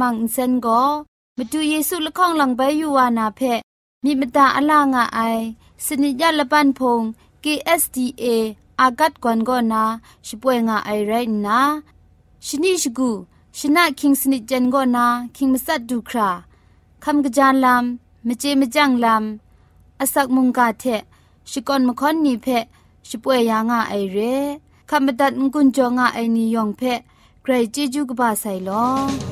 มังอินเซนก็มาดูเยซูละข้องหลังใบยูวานาเพมีมตาอลางอไอสนิยาละปันพง KSDA อากัดกวนก็นาช่วยงาไอไรนะชนิชกูชนะคิงสนิจันก็นาคิงมัสัดดูคราคำกระจานลำมเจมจังลำอสักมุงกาเทชิกอนมคอนนีเพช่วยยางาไอเรคำบัดงกุนจงาไอนิยองเพใครจีจูกบาไซลอ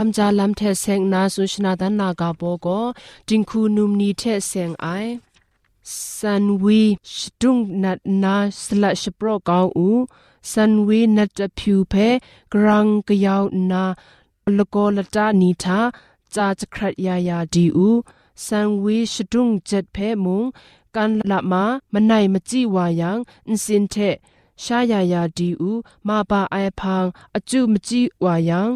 คำจาลัมเทเซงนาสุชนาดันนากาโบโกจิงคูนุมนีเทเซงไอซันวีชดุงนัดนาสละชโปรกาวอูซันวีนัดဖြူဖဲဂရန်ကယောနာလကောလတာနီသာจาจครัดยายาดีอูสันวีชดุงเจ็ดเพมุงกันละมามันไหนมจีวายังอินสินเทชายายาดีอูมาบาไอพังอจุมจีวายัง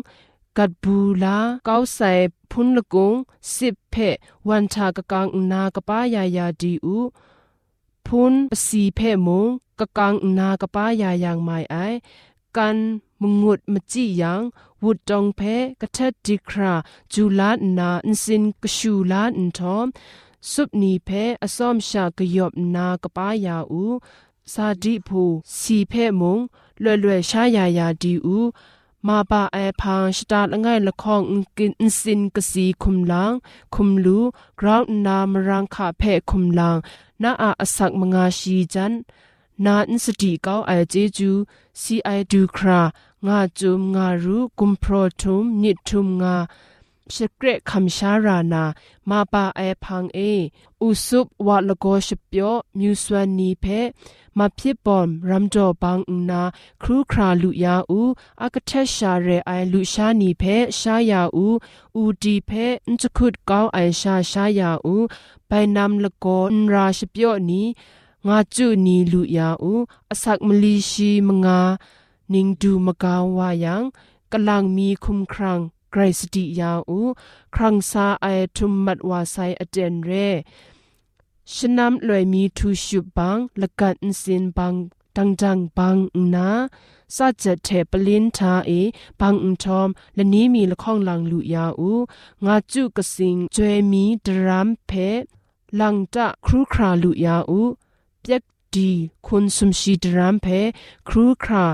กัดบูลาเก้าใส่พุนละกงสิบเพวันชากะกังนากะป้ายายาดีอูพุนสีเพมงกะกังนากะป้ายายางไม่ไอกันมงุดมจียังวุดจองเพกะเทดดิคราจูลานาอินสินกะชูลาอินทอมสุบนีเพอสอมชากะยอบนากะป้ายาอูซาดิพูสีเพมงเล่เล่ชายายาดีอู มาบาแอพังสตาละไง่ายละคองกินสินกสีคุมลังคุมลูกราวนามรังคาเพคุมลังนาอาอสักมงาชีจันนาอินสติเก้าไอเจจูซีไอดูครางาจุมงารูกุมโพรทุมนิทุมงา สเกรคำชารานามาปาไอพังเออุสุบวะลโกชเปียวมิวสวนนีเพมาพิบอมรัมจอบังอุนาครูคราลุยาอูอากเทชาเรไอลุชานีเพชายาอูอูดีเพนจคุดกาวไอชาชายาอูไปนำลโกนราชเปียวนีงาจุนีลุยาอูอสักมลีชีมงานิงดูมกาวายังกำลังมีคุมครัง กรสติยาอูครังซาไอทุมมัดวาไซอเจนเรชนำลอยมีทูชุบังละกันสินบังดังจังบังนาสัจเทปลินทาเอบังอุทอมและนี้มีละข้องลังลุยาอูงาจุกสิงจวยมีดรามเพลังจะครูคราลุยาอูเปียกดีคุณสมชีดรามเพครูครา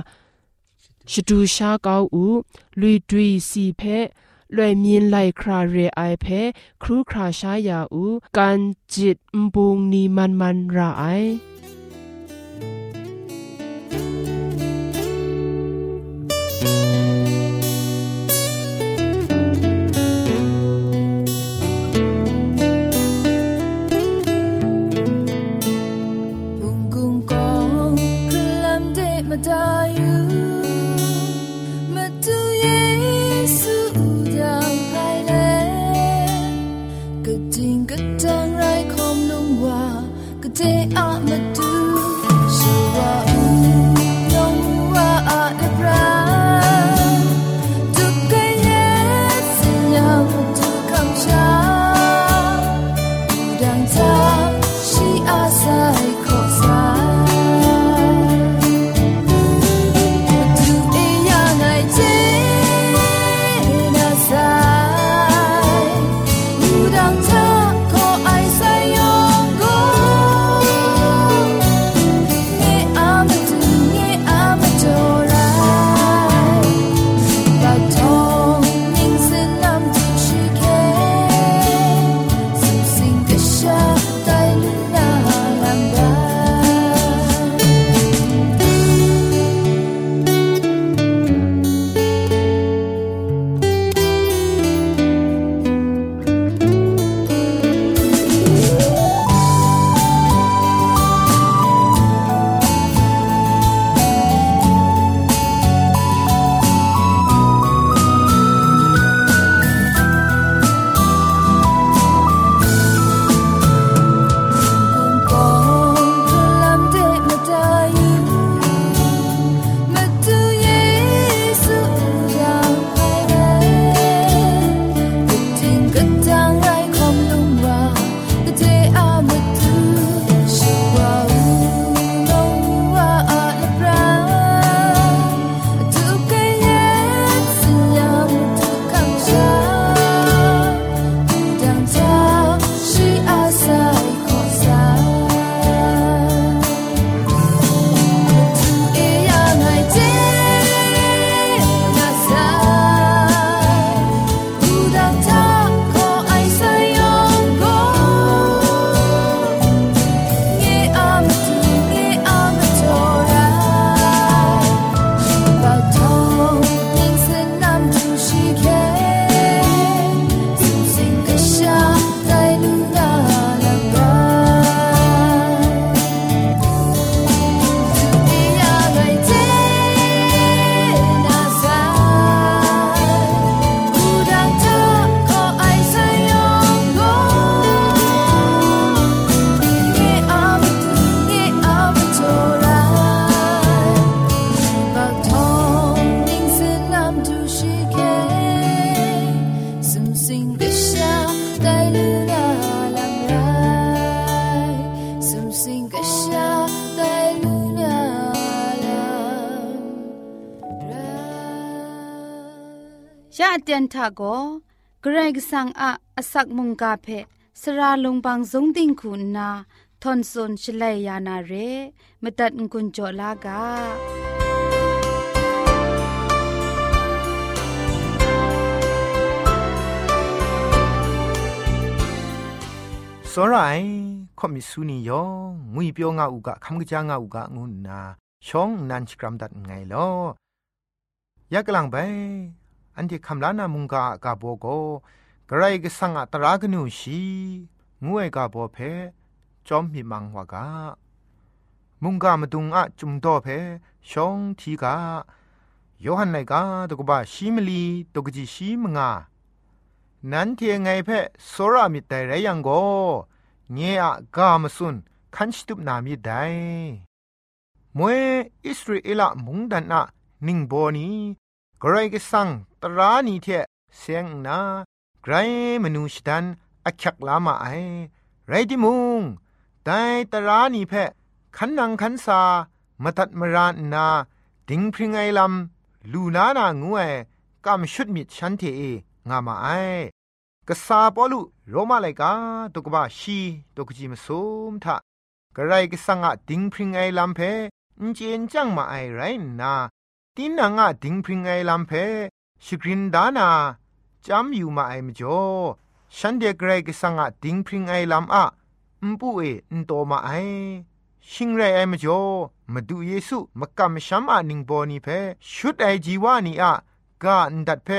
ชดูชาเกาอูลุยดุยสีเพလွယ်မြင်လိုက်ခရာရေအိုင်ဖဲခရူခရာရှာယာဦးကန်ဂျစ်မဘုံနီမန်မန်ရာအိုင် ทาโกเกรกสังอะอสักมุงกาเพสระลงบางสงติงคุณนาทอนซนชลัยยานาเรมตัดกุญจลากาစောရိုင်ခေါမီဆူနီယောငွေပြောငါဥကခမ်ကကြာငါဥကငုနာရှောင်းနန်ချကရမ်ဒတ်ငိုင်လောယက်ကလန် อันที่คำล้านามุงกากาโบโกกไรก็สังอัตรากนูชีงวยกาโบเพจอมมีมังวากามุงกามาดุงอะจุมโตเพชงทีกาโยฮันไนกาตกบะชีมลีตกจิชีมงานันเทงไงเพโซรามิตรไรยังโกเนียกามสุนคันชิตุบนามิไดมวยอิสราเอลมุงดันอะนิงโบนี กรกสังตรานีเทเสียงนาไกรมนูชดันอักักลามาไอไรดิมุงแต่ตรานีเพขันนังขันซามาตัดมรานนา ดิงพริงไอลำลูนานางูเอกำชุดมิดฉันเทเองามาไอกษาปอลุโรมาไลกาตุกบะชีตุกจิมซุมทะกระไรกสังอะดิงพริงไอลำเพอินเจนจังมาไอไรนา ตินังอะดิงพริงไอลำเพสกรินดานาจำอยู่มาไอมจ่อฉันเดกไรกสังอะดิงพริงไอลำอะอุปุเออุนโตมาไอชิงไรไอมจ่อมาดูเยซูมากำชัมอานิงบอนีเพชุดไอจีวานีอะกาอันดัดเพ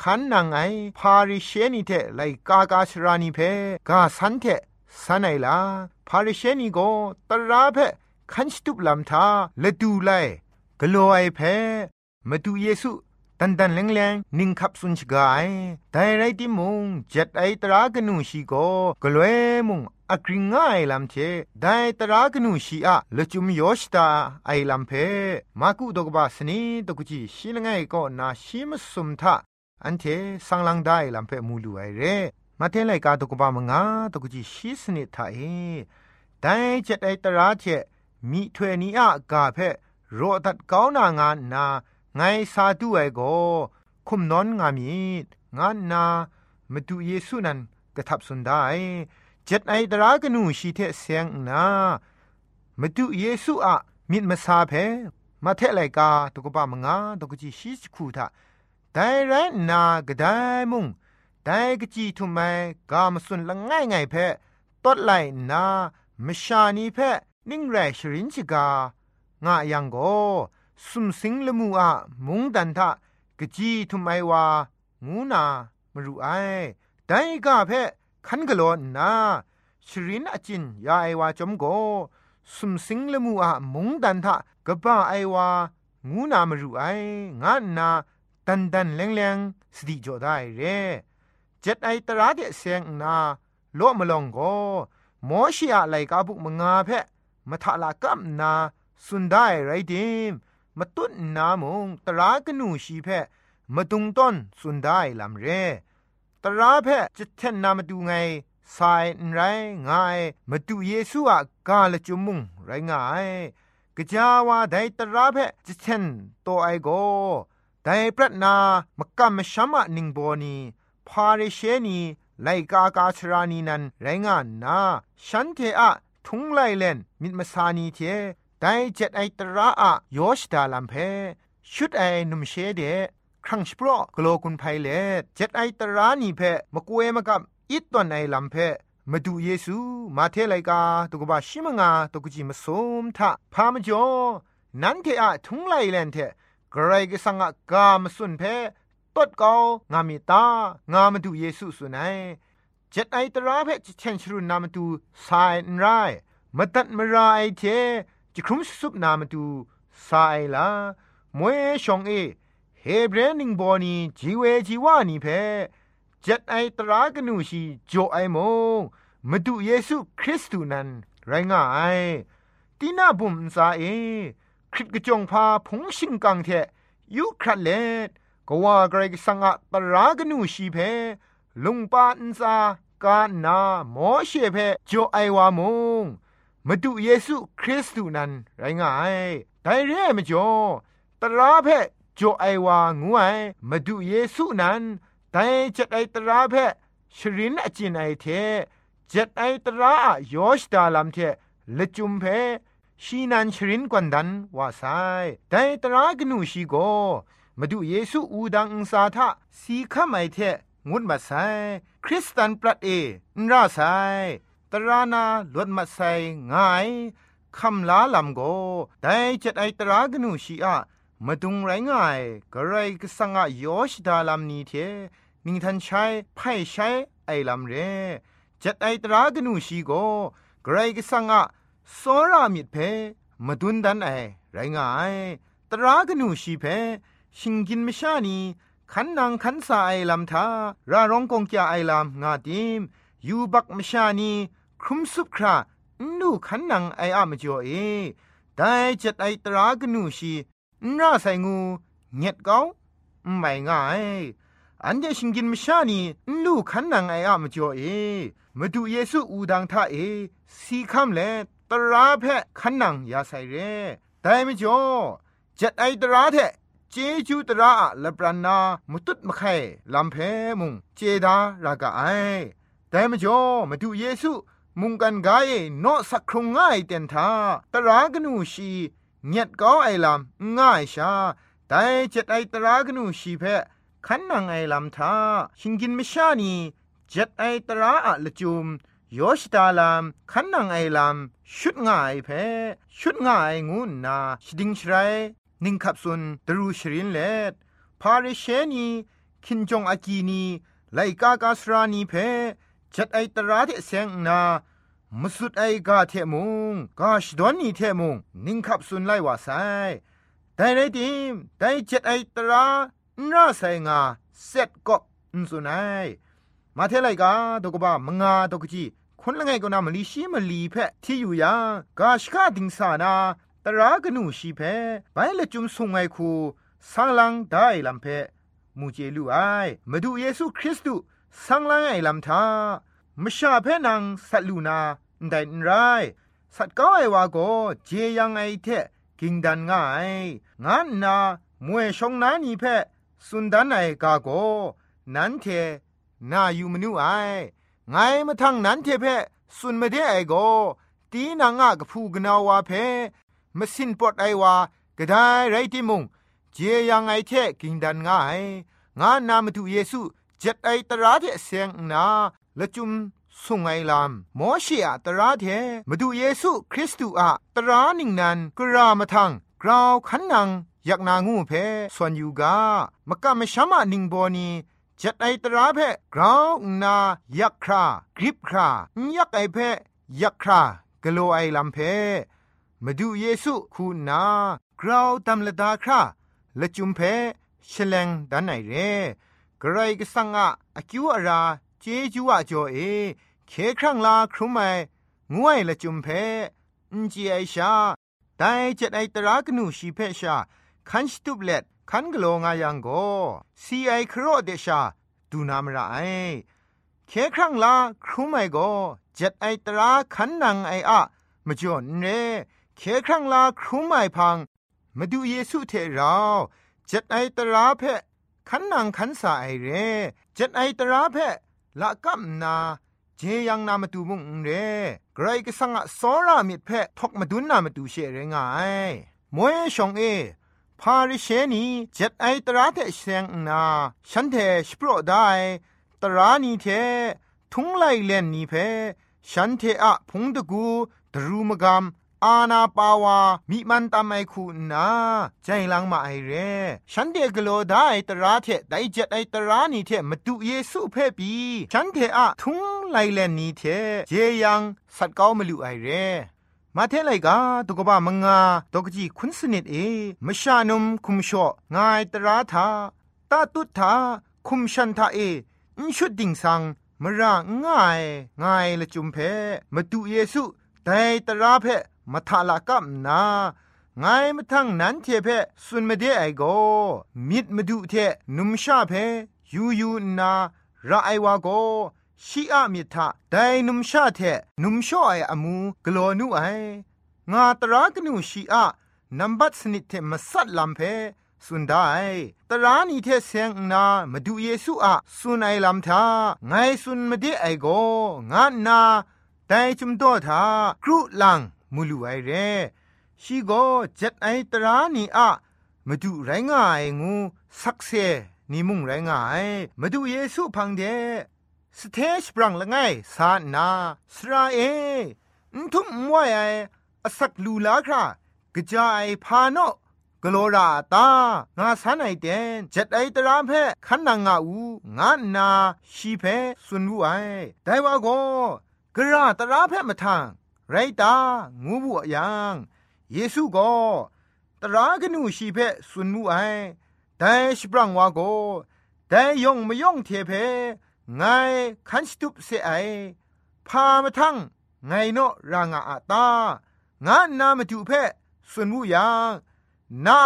ขันนางไอพาริเชนีเทไลกากาชรานีเพกาสันเทสันไอลาพาริเชนีโกตราเพขันสตุบลำทาละดูไล โลไอเพมาดูเยซูตันตันแรงแรงนิ่งขับสุนชกายแต่ไรที่มุงเจ็ดไอตรากนูชีโกกลวยมุงอักริงง่ายลำเทได้ตรากนูชีอะละจุมยอชตาไอลำเพมากุดกบาสนีตกจีชีลงไงก็นาชิมสุมทะอันเทสังลังได้ลำเพมูลูไอเรมาเทไลกาตกบามงาตกจีชีสนิทาเอแต่เจ็ดไอตราเทมีถวยนี้อะกาเพ โรตัดเกานางานนาไงซาดูไอโกคุมนอนงามีงานนามาดูเยซูนันกระทับสุนได้เจ็ดไอตรากนูชีเทเสียงนามาดูเยซูอะมิดมาซาเพมาเทไลกาตุกบามงาตุกจีชีสคูทาแต่ไรนากระไดมุงแต่กจีทุไมกามสุนละง่ายไงเพตดไลนา มชานีเพนิ่งแรชรินชิกา งะยังโกสุมสิงละมูอะมุงดันทะกะจีทุไมวางูนามรุไอไดกะเพคันกะโลนาชรินอจินยาไอวาจอมโกสุมสิงละมูอะมุงดันทะกะบ้าไอวางูนามรุไองะนาตันดันแรงแรงสติจอได้เรเจ็ดไอตราเดเสียงนาโลมลองโกมอชิอะไลกาบุกมงาเพมทะลากัมนา สุนได้ไรเดมมาตุ้นนามงตรากนูชีเพมาตุงต้นสุนได้ลำเรตราเพจะเทนนามาดูไงสายไรง่ายมาดูเยซูอะกาละจุมุงไรง่ายกะจาวาไดตราเพจะเทนโตไอโกไดปรัตนามกะมชัมะนิงโบนีพาเรเชนีไลกากาชรานีนันไรงานนาฉันเทอะทุงไลเลนมิดมาสานีเท ไดเจ็ดไอตระอะยอชดาลัมเพชุดไอนุมเชเดครั้งสปรอกโลกุนไพเลเจ็ดไอตระนีเพมกเวมกับอิตตอนไอลัมเพมาดูเยซูมาเทไลกาตุกบาชิมงาตุกจิมสมทะพามจอนันเทอะทุงไลเลนเทกรายกสังกกามสุนเพตดเกางามิตางามาดูเยซูสุนัยเจ็ดไอตราเพจเชนชรุนามาดูสายนไรมาตัดมาราไอเท จะครุมสุบนามาดูสายลามวยชองเอเฮเบรนิงบอนีจีเวจีวานีเพจ็ดไอตรากนูชีโจไอโมมาดูเยซูคริสต์นันไรงายตีน่าบุมซาเอคริตกจงพาผงชิงกังเทยุครัดเลดก็ว่าไกรสังอะตรากนูชีเพลุงปาอินซากานาหมอเชเพโจไอวามง มาดูเยซูคริสต์นั้นไรงายแต่เร่ไม่จ่อตราเพจ่อไอวางวยมาดูเยซูนั้นแต่จะไอตราเพชรินอจินไอเทจ็ดไอตรายอชดาลัมเทละจุมเพชีนันชรินกวนดันว่าไซแต่ตรากนูชีโกมาดูเยซูอูดังอุสาทะสีข้าไมเทงุดมาไซคริสตันปรัดเอนราไซ ตรานาลวดมาไซง่ายคำลาลำโกแต่จ็ดไอตรากนูชีอะมาดุงไรง่ายกระไรก็สังอายอชดาลัมนี้เทนิงทันใช้ไพ่ใช้ไอลำเรจัดไอตรากนูชีโกไกรกสังอะสรามิดเพมาดุนดันไอไรง่ายตรากนูชีเพชิงกินไม่ชานีขันนางขันสาไอลำทาราร้องกงแกไอลำงาดิมยูบักมชานี ครุมสุบครานูขันนางไออะมจ่อเอได้จัดไอตรากนูชีน่าใส่งูเงียดเกาไม่ง่ายอันเดชิงกินมชานีลูขันนางไออะมจ่อเอมาดูเยซูอูดังท่าเอสีคำเลตราเพะขันนางยาใส่เรแต่ไม่จ่อจัดไอตราเทเจจูตระละปรานามุตุดมะไข่ลำเพมุงเจดารากะไอแต่มจ่อมาดูเยซู มุงกันกายโนสักครงง่ายเต็นทาตรากนูชีเงียดก้าไอลำง่ายชาแต่เจ็ดไอตรากนูชีเพขันนังไอลำทาชิงกินไม่ชานีเจ็ดไอตราอะละจุมโยชตาลามขันนังไอลำชุดง่ายเพชุดง่ายงูนาชดิงชไรนิงขับสุนตรูชรินเลดพาริเชนีคินจงอากีนีไลกากาสรานีเพ จัดไอตราเทเซงนามสุดไอกาเทมุงกาชดอนนีเทมุงนิ่งขับสุนไลว่าไซแต่ไรดิมแต่จัดไอตราน่าไซงาเสร็จก็อุนสุนัยมาเทไลกาตกบ้ามงาตกจีคนละไงก็นามลีชีมลีเพที่อยู่ยังกาชกาดิงสานาตรากนูชีเพไปละจุมสุงไงคูสังลังได้ลำเพมูเจลูไอมาดูเยซูคริสต์ สังลังไอลำทามชาเพนังสัตลูนาได้ไรสัตก้าไอวาโกเจยังไอเทกิงดันง่ายงานนามวยชงนานีเพสุนดันไอกาโก นันเทนาอยู่มนูไอไงมาทังนันเทเพสุนมาเดไอโก ตีนางะกะพูกนาวาเพมสินปอดไอวากระไดไรติมุงเจยังไอเทกิงดันง่ายงานนามาตุเยซู จ็ดไอตราเทเสียงนาละจุมสุงไงลามมอชีอะตราเทมาดูเยซูคริสต์อะตรานิงนันกรามาทังกราวขันนังอยากนางูเพส่วนอยู่กามกะมชามะนิงบอนีจัดไอตราเพกราวนายักครากริบครายักไอเพยักครากโลไอลำเพมาดูเยซูคูนากราวตำละดาคราละจุมเพฉลงดันไหนเร กระไรก็สังอะอคิวอาราเจจูอะจ่อเอเคครั้งลาครุมไมงวยละจุมเพอินจีไอชาไดเจ็ดไอตรากนูชีเพชาคันสตุบเล็ดคันกโลงายังโกซีไอครอเดชาดูนามระไอเคครั้งลาครุมไมโกเจ็ดไอตราคันนังไออะมจ่อนเรเคครั้งลาครุมไมพังมาดูเยซูเทเราเจ็ดไอตราเพ ขันนางขันสาไอเรเจ็ดไอตราเพละกัมนาเจยังนามาตูมุงเรไกรก็สังะสอรามิดเพทกมาดุนนามาตูเชเรงายมวยชองเอพาริเชนีเจ็ดไอตราเทเซงนาฉันเทสโปรได้ตรานีเททุงไลเลนนีเพฉันเทอะพงตะกูดรูมกาม อาณาปาวามิมันตามไอคูนาใจลังมาไอเรฉันเดกโลได้ตราเทได้เจ็ดไอตรานีเทมาดูเยซูเพ่ปีฉันเทอะทุงไลเลนนีเทเจยังสัตก้ามาลุไอเรมาเทไลกาตุกบะมงงาตกจีคุณสนิดเอมชานุมคุมชองายตราทาตาตุทาคุมชันทาเออินชุดดิ่งสังมระง่ายง่ายละจุมเพมาดูเยซูแต่ตราเพ มาทาลากับนาไงมาทั้งนั้นเทเพสุนมาเดไอโกมิดมาดูเทนุมชาเพยูยูนาระไอวาโกชีอะมิทะไดนุมชาเทนุมช่อไออมูกลัวนูไองาตรากนูชีอะนัมบัตสนิทเทมาสัดลัมเพสุนได้ตรานีเทเซงนามาดูเยซูอะสุนไอลำทาไงสุนมาเดไอโกงานนาแต่จุมโตทาครุลัง มูลูไอเรชีโกเจ็ดไอตรานีอะมาดูไรง่ายงูสักเซนี่มุงไรง่ายมาดูเยซูพังเดสเทชปรังละไงสานาสราเอทุ่มมวยไออสักลูลาครากระจายพาโนกโลราตางาสันไอเดนเจ็ดไอตรามเพขันนางาอูงานาชีเพสุนวูไอแต่ว่าโกกระตราเพมาทาง ไรตางูบุยังเยซูก็ตรากนูชีเพสุนวูไอแต่ชิบรังว่าโกแต่ยงไม่ยงเทเพไงขันสตุปเสไอพามาทั้งไงโนรางอาตางานนามาจูเพสุนวูยังนา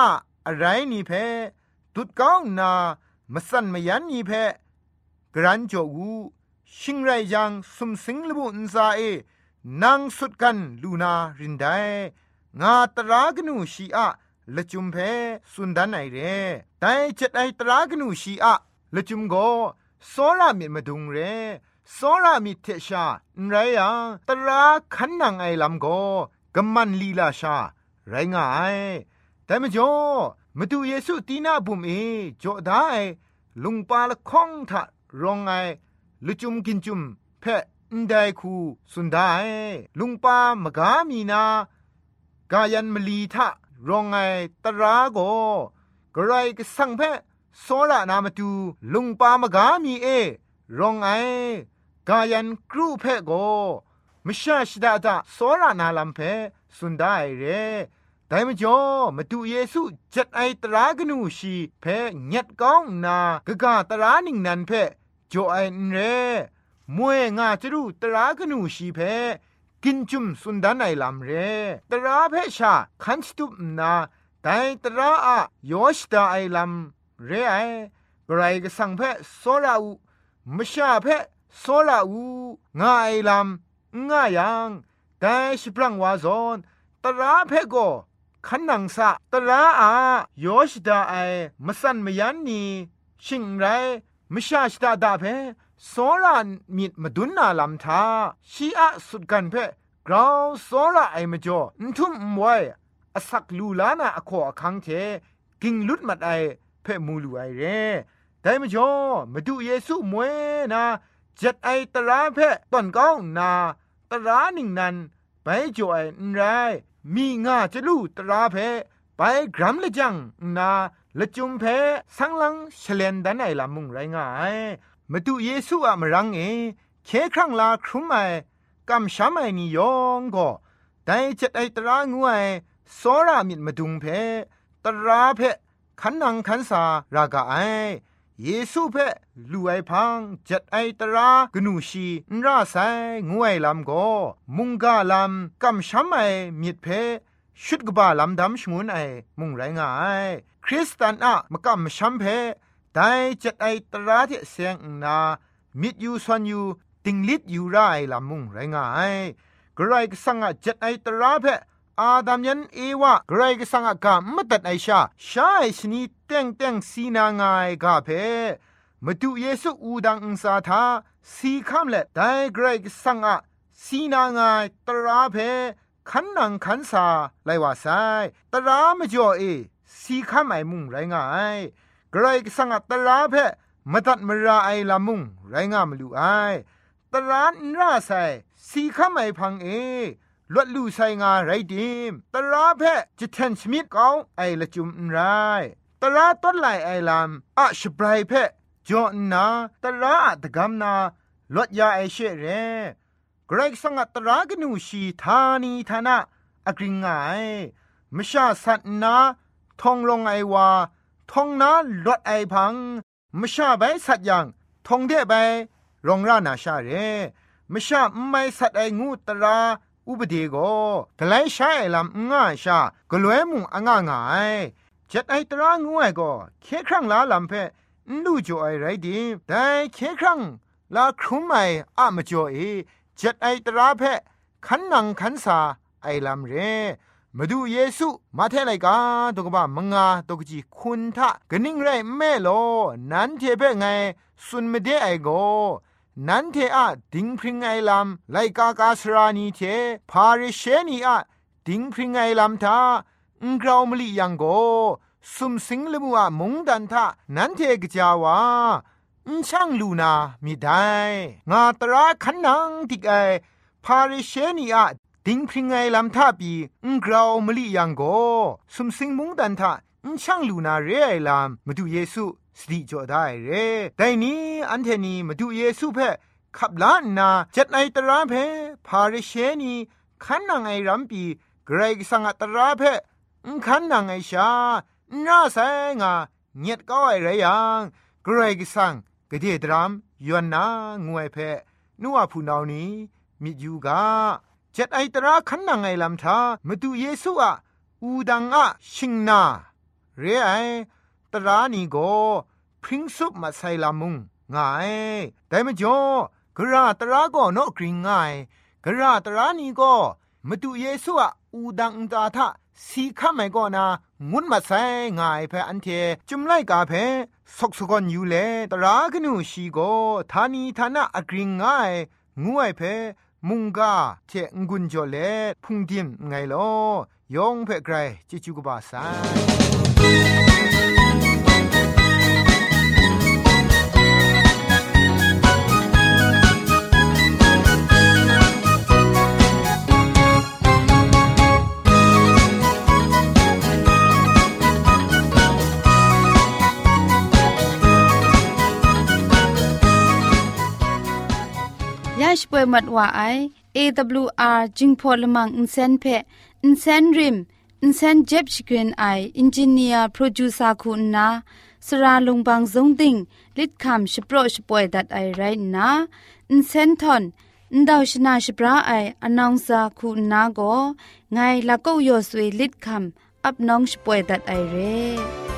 อะไรนี่เพตุดก้องนามสันมยันนี่เพกรันจอกูชิงไรยังสมสิงลบุนซาเอ นางสุดกันลูนารินไดงาตรากนูชีอะละจุมเพสุนดันไอเรแต่เจ็ดไอตรากนูชีอะละจุมโกโซรามิมาดุงเรโซรามิเทชาไรยังตราขันนางไอลำโกกำมันลีลาชา ไรง่ายแต่มจ่อมาดูเยซูตีนาบุมเอจ่อได้ลุงปาละข้องทะรองไงลุจุมกินจุมเพะ อินไดคูสุนได้ลุงปามกามีนากายันมลีทะรองไงตราโกกระไรก็สังเพะโซระนามาดูลุงปามกามีเอรองไงกายันครูเพะโกมชาชดาตาโซระนาลัมเพสุนได้เรแต่มจ่อมาดูเยซูจัดไอตรากนูชีเพเงียดก้องนากะกะตรานิงนันเพจ่อไอเร มวยงาจรูตรากนูชีเพกินจุมสุนดานไอลำเรตราเพชาคันสตุปนาแต่ตราอะยอชตาไอลำเรไอไรก็สังเพโซราอูมชาเพโซราอูงาไอลำงายังแต่สิปรังวาซอนตราเพโกขันนังสะตระอายอชดาไอมสันมยันนีชิงไรมชาชดาดาเพ โซรามิดมาดุนนาลำทาชีอะสุดกันเพกราวโซราไอมจ่อนทุ่มมวยอสักลูลานาอโคอคังเทกิงลุดมัดไอเพมูลูไอเรแต่มาจ่อมาดูเยซูมวยนาจัดไอตระเพตอนก้องนาตระนิ่งนันไปจ่อไอนไรมีงาจะลู่ตราเพไปกรัมละจังนาละจุมเพสังลังเฉลนดันไอละมุงไรง่าย มาดูเยซูอะมรังเอเคครั้งลาครุมไอกำช้ำไอนิยองก็แต่จัดไอตรางูไอสอรามิดมาดุงเพตราเพขันนังขันสารากาไอเยซูเพลูไอพังจัดไอตรากนูชีนราไซงวยลำโกมุงกาลำกำช้ำไอมิดเพชุดกบาลำดำชงุนไอมุงไรงายคริสตันอะมกำช้ำเพ แต่จัดไอตราที่เสียงนามิดยูสวนยูติงลิดยูไรลำมุงไรงายกระไรก็สังอะจัดไอตราเพอาดัมยันเอวะกรกสังกามตัดไอชาชาไอชนีเต็งเต็งสีนางายกาเพมาดูเยซูอูดังอุสาทาสีคำเละไดไกรกสังอะสีนางายตราเพขันนังขันสาไลว่าไซตรามจ่อเอสีคำไอมุงไรงาย ไกรกสังตราเพมตัดมราไอละมุงไรงามลูไอตรานราไซสีคำไอพังเอลวดลู่ไซงาไรดิมตราเพจิตเทนสมิดเกาไอละจุมไรตราต้นไหลไอลามอะชบรายเพจอนาตราตะกำนาลวดยาไอเชเรกรกสังตรากนูชีธานีธานะอกริงไงมชาสัตนาทองลงไอวา ทองนาลดไอพังมชาใบสัตยังทองเดใบรองรานาชาเรมชาไม่สัตไองูตราอุปเดโกกไลใช้ลำง่าชากลวยมุงอ่างง่ายจัดไอตรางวยก็เคครั้งลาลำเพลู่จ่อไอไรดีแต่เคครั้งลาครุมไออะมจ่อเอจ็ดไอตราเพขันนังขันสาไอลำเร มาดูเยซูมาเทไลกาตกบ้ามงาตกจีคุณทะกนิ่งไรแม่โลนั้นเทเปไงสุนไม่ได้ไอโกนั้นเทอะดิงพริงไอลำไลกากาสรานีเทพาริเชนีอะดิงพริงไอลำทาอุงกราวมลียังโกสุมสิงลมัวมงดันทะนั้นเทกจาวาอุช่างลูนามีได้งาตราขันนังติกไอพาริเชนีอะ ดิงพริงไงลำท่าปีอุงกราวมลียังโกสุมสิงมุงดันทะอุช่างลูนาเรไอลำมาดูเยซูสติจอได้เรแต่นี้อันเทนีมาดูเยซูเพขับล้านนาจัดในตราเพพาริเชนีขันนังไอรัมปีเกรกสังตราเพขันนังไอชาน่าแสงาเงียดก็ไอไรยังเกรกสังกเดียดรามยวนนางวยเพนัวผู้นานี้มิยูกา จัดไอตราขันนังไอลำทามาดูเยซูอะอูดังอะชิงนา เรไอตรานีโกพริ้งซุปมาใส่ลามุงง่ายแต่มจ่อกระตราก็นกกริงง่ายกระตรานีก็มาดูเยซูอะอูดังตาทะสีข้าไม่ก็นางุนมาใส่ง่ายเพออันเทจุมไลกาเพสกสกอนอยู่เลตรากนูชีโกทานีทานะอกริงง่ายงวยเพ มุงกาเทงกุนจอเลพุงดิมไงลอยองเพไกรจิจูกบาไซ ป่วยมัดว่าไอ AWR จิงพอลมังอินเซนเพอินเซนริมอินเซนเจ็บชกรีนไออินจิเนียร์โปรดิวซาคุณนาสราลงบางสงติงลิดคำชโปรชป่วยดัดไอไรนาอินเซนทอนန်ဒေါရှနာရှပရာအိုင်အနောင်စာခုနာကိုငိုင်လကောက်ယောဆွေလစ်ခမ်အပ်နောင်ရှပွဲဒတ်အိုင်ရဲ